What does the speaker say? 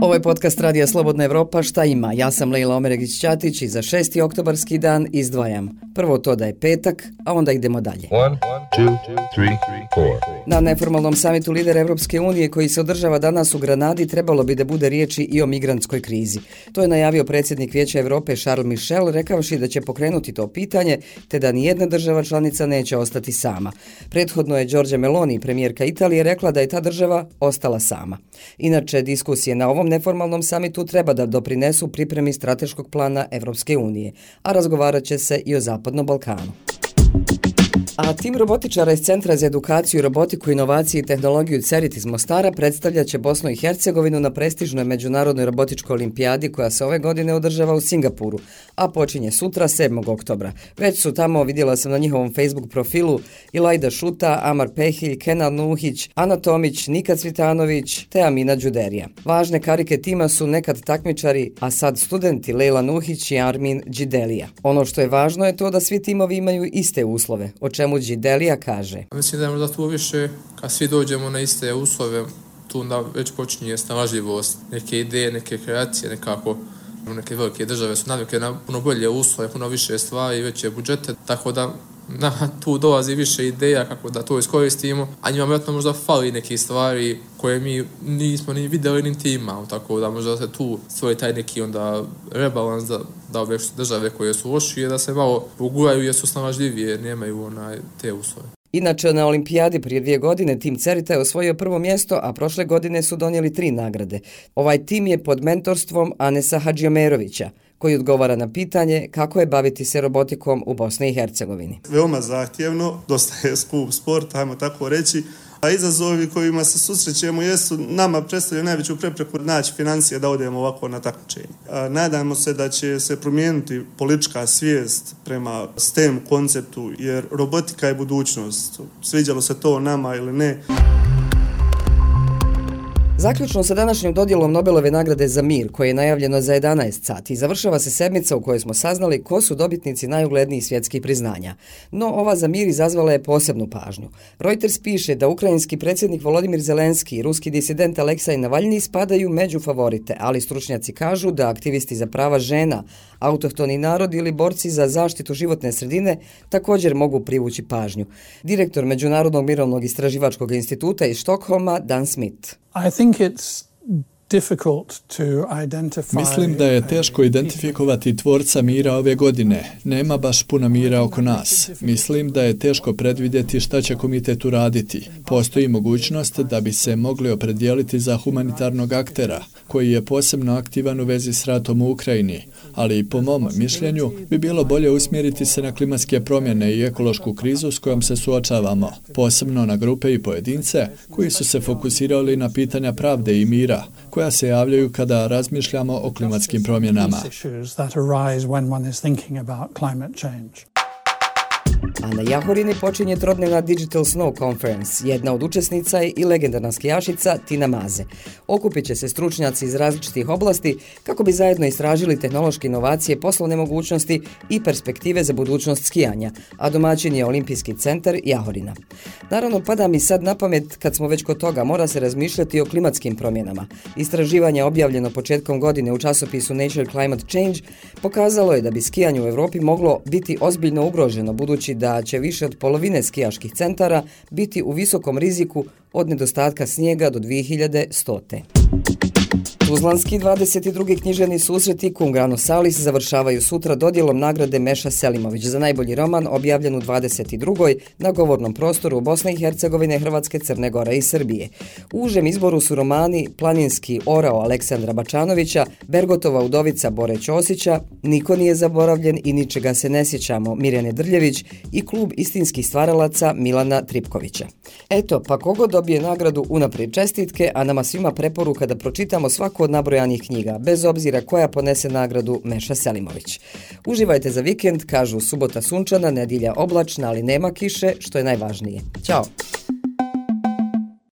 Ovo je podcast Radija Slobodna Evropa. Šta ima? Ja sam Leila Omeregić-Ćatić i za 6. oktobarski dan izdvajam. Prvo to da je petak, a onda idemo dalje. One, two, three, Na neformalnom samitu lidera Evropske unije koji se održava danas u Granadi trebalo bi da bude riječi i o migrantskoj krizi. To je najavio predsjednik Vijeća Evrope Charles Michel rekavši da će pokrenuti to pitanje te da nijedna država članica neće ostati sama. Prethodno je Giorgia Meloni, premijerka Italije, rekla da je ta država ostala sama. Inače, diskusije na ovom neformalnom samitu treba da doprinesu pripremi strateškog plana Evropske unije, a razgovarat će se i o Zapadnom на Балкану. A tim robotičara iz Centra za edukaciju, robotiku, inovaciju i tehnologiju CERIT iz Mostara predstavljaće Bosnu i Hercegovinu na prestižnoj Međunarodnoj robotičkoj olimpijadi koja se ove godine održava u Singapuru, a počinje sutra 7. oktobra. Već su tamo, vidjela sam na njihovom Facebook profilu, Ilajda Šuta, Amar Pehilj, Kenan Nuhić, Ana Tomić, Nika Cvitanović te Amina Đuderija. Važne karike tima su nekad takmičari, a sad studenti Leila Nuhić i Armin Đidelija. Ono što je važno je to da svi timovi imaju iste uslove, o čemu čemu Đidelija kaže. Mislim da je možda tu više, kad svi dođemo na iste uslove, tu onda već počinje snalažljivost, neke ideje, neke kreacije, nekako neke velike države su navike na puno bolje uslove, puno više stvari, veće budžete, tako da na, tu dolazi više ideja kako da to iskoristimo, a njima vjerojatno možda fali neke stvari koje mi nismo ni videli ni imamo, tako da možda se tu stvori taj neki onda rebalans da, da ove države koje su lošije da se malo uguraju jer su snalažljivije jer nemaju onaj, te uslove. Inače, na olimpijadi prije dvije godine tim Cerita je osvojio prvo mjesto, a prošle godine su donijeli tri nagrade. Ovaj tim je pod mentorstvom Anesa Hadžiomerovića koji odgovara na pitanje kako je baviti se robotikom u Bosni i Hercegovini. Veoma zahtjevno, dosta je skup sport, ajmo tako reći, a izazovi kojima se susrećemo jesu nama predstavljaju najveću prepreku naći financije da odemo ovako na takmičenje. Nadamo se da će se promijeniti politička svijest prema STEM konceptu, jer robotika je budućnost. Sviđalo se to nama ili ne. Zaključno sa današnjom dodjelom Nobelove nagrade za mir, koje je najavljeno za 11 sati, završava se sedmica u kojoj smo saznali ko su dobitnici najuglednijih svjetskih priznanja. No, ova za mir izazvala je posebnu pažnju. Reuters piše da ukrajinski predsjednik Volodimir Zelenski i ruski disident Aleksaj Navalni spadaju među favorite, ali stručnjaci kažu da aktivisti za prava žena, autohtoni narod ili borci za zaštitu životne sredine također mogu privući pažnju. Direktor Međunarodnog mirovnog istraživačkog instituta iz Štokholma, Dan Smith. I think it's Mislim da je teško identifikovati tvorca mira ove godine. Nema baš puno mira oko nas. Mislim da je teško predvidjeti šta će komitet uraditi. Postoji mogućnost da bi se mogli opredijeliti za humanitarnog aktera, koji je posebno aktivan u vezi s ratom u Ukrajini, ali po mom mišljenju bi bilo bolje usmjeriti se na klimatske promjene i ekološku krizu s kojom se suočavamo, posebno na grupe i pojedince koji su se fokusirali na pitanja pravde i mira, koja se javljaju kada razmišljamo o klimatskim promjenama. A na Jahorini počinje trodnevna Digital Snow Conference. Jedna od učesnica je i legendarna skijašica Tina Maze. Okupit će se stručnjaci iz različitih oblasti kako bi zajedno istražili tehnološke inovacije, poslovne mogućnosti i perspektive za budućnost skijanja, a domaćin je Olimpijski centar Jahorina. Naravno, pada mi sad na pamet, kad smo već kod toga, mora se razmišljati o klimatskim promjenama. Istraživanje objavljeno početkom godine u časopisu Nature Climate Change pokazalo je da bi skijanje u Evropi moglo biti ozbiljno ugroženo, budući da da će više od polovine skijaških centara biti u visokom riziku od nedostatka snijega do 2100. Tuzlanski 22. književni susreti Kungano Salis završavaju sutra dodjelom nagrade Meša Selimović za najbolji roman objavljen u 22. na govornom prostoru Bosne i Hercegovine, Hrvatske, Crne Gore i Srbije. U užem izboru su romani Planinski orao Aleksandra Bačanovića, Bergotova udovica Bore Ćosića, Niko nije zaboravljen i ničega se ne sjećamo Mirjane Drljević i klub istinskih stvaralaca Milana Tripkovića. Eto, pa kogo dobije nagradu unaprijed čestitke, a nama svima preporuka da pročitamo svaku od nabrojanih knjiga, bez obzira koja ponese nagradu Meša Selimović. Uživajte za vikend, kažu subota sunčana, nedilja oblačna, ali nema kiše, što je najvažnije. Ćao!